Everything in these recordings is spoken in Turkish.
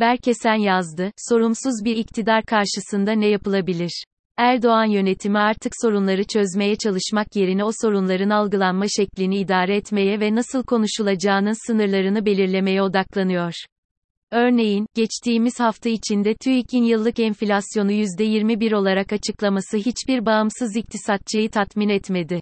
Berkesen yazdı, sorumsuz bir iktidar karşısında ne yapılabilir? Erdoğan yönetimi artık sorunları çözmeye çalışmak yerine o sorunların algılanma şeklini idare etmeye ve nasıl konuşulacağının sınırlarını belirlemeye odaklanıyor. Örneğin, geçtiğimiz hafta içinde TÜİK'in yıllık enflasyonu %21 olarak açıklaması hiçbir bağımsız iktisatçıyı tatmin etmedi.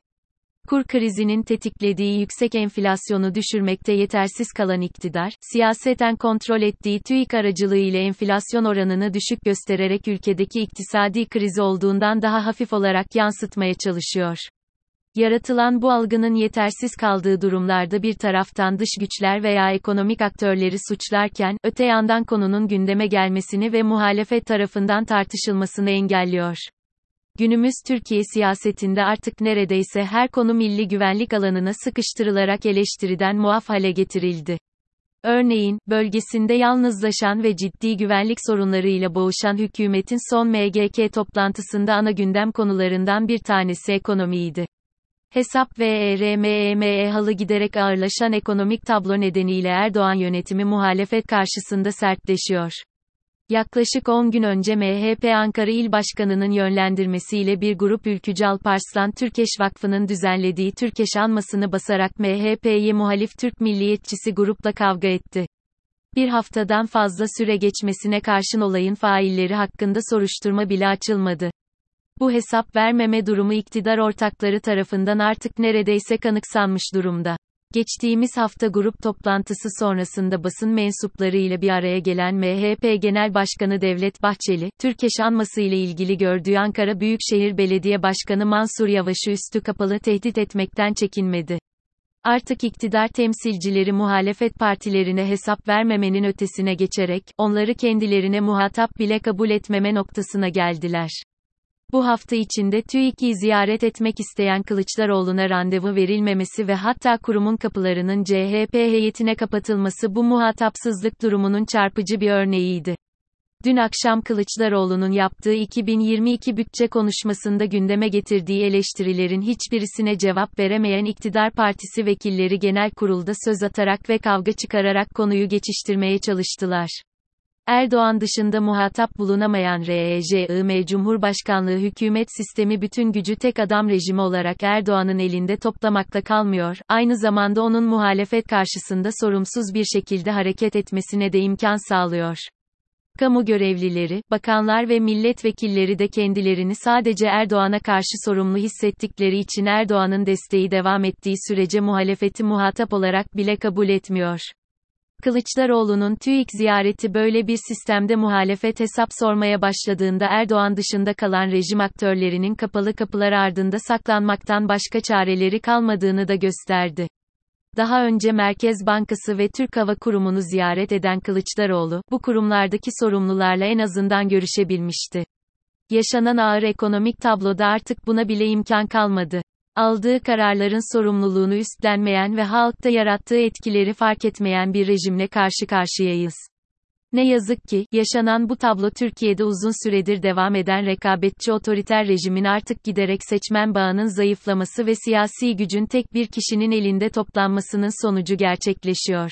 Kur krizinin tetiklediği yüksek enflasyonu düşürmekte yetersiz kalan iktidar, siyaseten kontrol ettiği TÜİK aracılığıyla enflasyon oranını düşük göstererek ülkedeki iktisadi krizi olduğundan daha hafif olarak yansıtmaya çalışıyor. Yaratılan bu algının yetersiz kaldığı durumlarda bir taraftan dış güçler veya ekonomik aktörleri suçlarken, öte yandan konunun gündeme gelmesini ve muhalefet tarafından tartışılmasını engelliyor. Günümüz Türkiye siyasetinde artık neredeyse her konu milli güvenlik alanına sıkıştırılarak eleştiriden muaf hale getirildi. Örneğin, bölgesinde yalnızlaşan ve ciddi güvenlik sorunlarıyla boğuşan hükümetin son MGK toplantısında ana gündem konularından bir tanesi ekonomiydi. Hesap ve ERMEME halı giderek ağırlaşan ekonomik tablo nedeniyle Erdoğan yönetimi muhalefet karşısında sertleşiyor. Yaklaşık 10 gün önce MHP Ankara İl Başkanı'nın yönlendirmesiyle bir grup ülkücü Alparslan Türkeş Vakfı'nın düzenlediği Türkeş anmasını basarak MHP'ye muhalif Türk milliyetçisi grupla kavga etti. Bir haftadan fazla süre geçmesine karşın olayın failleri hakkında soruşturma bile açılmadı. Bu hesap vermeme durumu iktidar ortakları tarafından artık neredeyse kanıksanmış durumda. Geçtiğimiz hafta grup toplantısı sonrasında basın mensuplarıyla bir araya gelen MHP Genel Başkanı Devlet Bahçeli, Türkeş anması ile ilgili gördüğü Ankara Büyükşehir Belediye Başkanı Mansur Yavaş'ı üstü kapalı tehdit etmekten çekinmedi. Artık iktidar temsilcileri muhalefet partilerine hesap vermemenin ötesine geçerek, onları kendilerine muhatap bile kabul etmeme noktasına geldiler. Bu hafta içinde TÜİK'i ziyaret etmek isteyen Kılıçdaroğlu'na randevu verilmemesi ve hatta kurumun kapılarının CHP heyetine kapatılması bu muhatapsızlık durumunun çarpıcı bir örneğiydi. Dün akşam Kılıçdaroğlu'nun yaptığı 2022 bütçe konuşmasında gündeme getirdiği eleştirilerin hiçbirisine cevap veremeyen iktidar partisi vekilleri genel kurulda söz atarak ve kavga çıkararak konuyu geçiştirmeye çalıştılar. Erdoğan dışında muhatap bulunamayan REJIM Cumhurbaşkanlığı hükümet sistemi bütün gücü tek adam rejimi olarak Erdoğan'ın elinde toplamakla kalmıyor, aynı zamanda onun muhalefet karşısında sorumsuz bir şekilde hareket etmesine de imkan sağlıyor. Kamu görevlileri, bakanlar ve milletvekilleri de kendilerini sadece Erdoğan'a karşı sorumlu hissettikleri için Erdoğan'ın desteği devam ettiği sürece muhalefeti muhatap olarak bile kabul etmiyor. Kılıçdaroğlu'nun TÜİK ziyareti böyle bir sistemde muhalefet hesap sormaya başladığında Erdoğan dışında kalan rejim aktörlerinin kapalı kapılar ardında saklanmaktan başka çareleri kalmadığını da gösterdi. Daha önce Merkez Bankası ve Türk Hava Kurumu'nu ziyaret eden Kılıçdaroğlu, bu kurumlardaki sorumlularla en azından görüşebilmişti. Yaşanan ağır ekonomik tabloda artık buna bile imkan kalmadı aldığı kararların sorumluluğunu üstlenmeyen ve halkta yarattığı etkileri fark etmeyen bir rejimle karşı karşıyayız. Ne yazık ki, yaşanan bu tablo Türkiye'de uzun süredir devam eden rekabetçi otoriter rejimin artık giderek seçmen bağının zayıflaması ve siyasi gücün tek bir kişinin elinde toplanmasının sonucu gerçekleşiyor.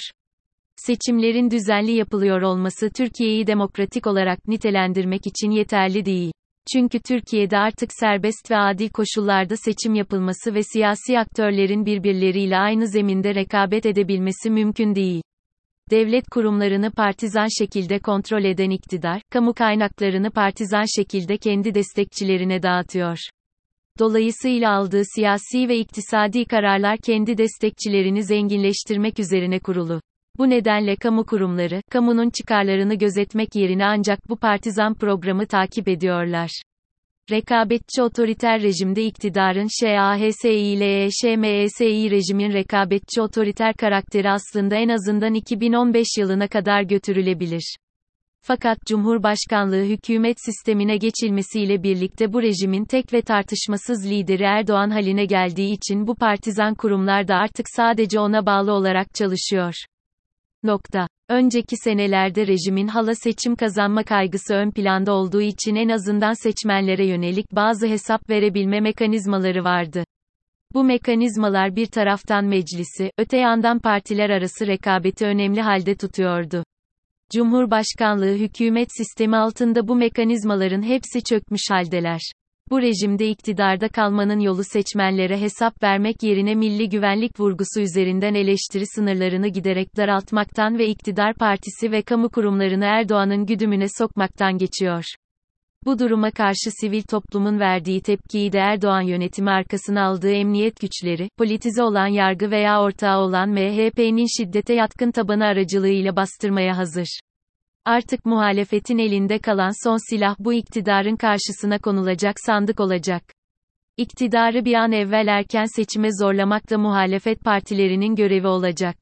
Seçimlerin düzenli yapılıyor olması Türkiye'yi demokratik olarak nitelendirmek için yeterli değil. Çünkü Türkiye'de artık serbest ve adil koşullarda seçim yapılması ve siyasi aktörlerin birbirleriyle aynı zeminde rekabet edebilmesi mümkün değil. Devlet kurumlarını partizan şekilde kontrol eden iktidar, kamu kaynaklarını partizan şekilde kendi destekçilerine dağıtıyor. Dolayısıyla aldığı siyasi ve iktisadi kararlar kendi destekçilerini zenginleştirmek üzerine kurulu. Bu nedenle kamu kurumları, kamunun çıkarlarını gözetmek yerine ancak bu partizan programı takip ediyorlar. Rekabetçi otoriter rejimde iktidarın ŞAHSİ ile EŞMESİ rejimin rekabetçi otoriter karakteri aslında en azından 2015 yılına kadar götürülebilir. Fakat Cumhurbaşkanlığı hükümet sistemine geçilmesiyle birlikte bu rejimin tek ve tartışmasız lideri Erdoğan haline geldiği için bu partizan kurumlar da artık sadece ona bağlı olarak çalışıyor. Nokta. Önceki senelerde rejimin hala seçim kazanma kaygısı ön planda olduğu için en azından seçmenlere yönelik bazı hesap verebilme mekanizmaları vardı. Bu mekanizmalar bir taraftan meclisi, öte yandan partiler arası rekabeti önemli halde tutuyordu. Cumhurbaşkanlığı hükümet sistemi altında bu mekanizmaların hepsi çökmüş haldeler. Bu rejimde iktidarda kalmanın yolu seçmenlere hesap vermek yerine milli güvenlik vurgusu üzerinden eleştiri sınırlarını giderek daraltmaktan ve iktidar partisi ve kamu kurumlarını Erdoğan'ın güdümüne sokmaktan geçiyor. Bu duruma karşı sivil toplumun verdiği tepkiyi de Erdoğan yönetimi arkasına aldığı emniyet güçleri, politize olan yargı veya ortağı olan MHP'nin şiddete yatkın tabanı aracılığıyla bastırmaya hazır. Artık muhalefetin elinde kalan son silah bu iktidarın karşısına konulacak sandık olacak. İktidarı bir an evvel erken seçime zorlamak da muhalefet partilerinin görevi olacak.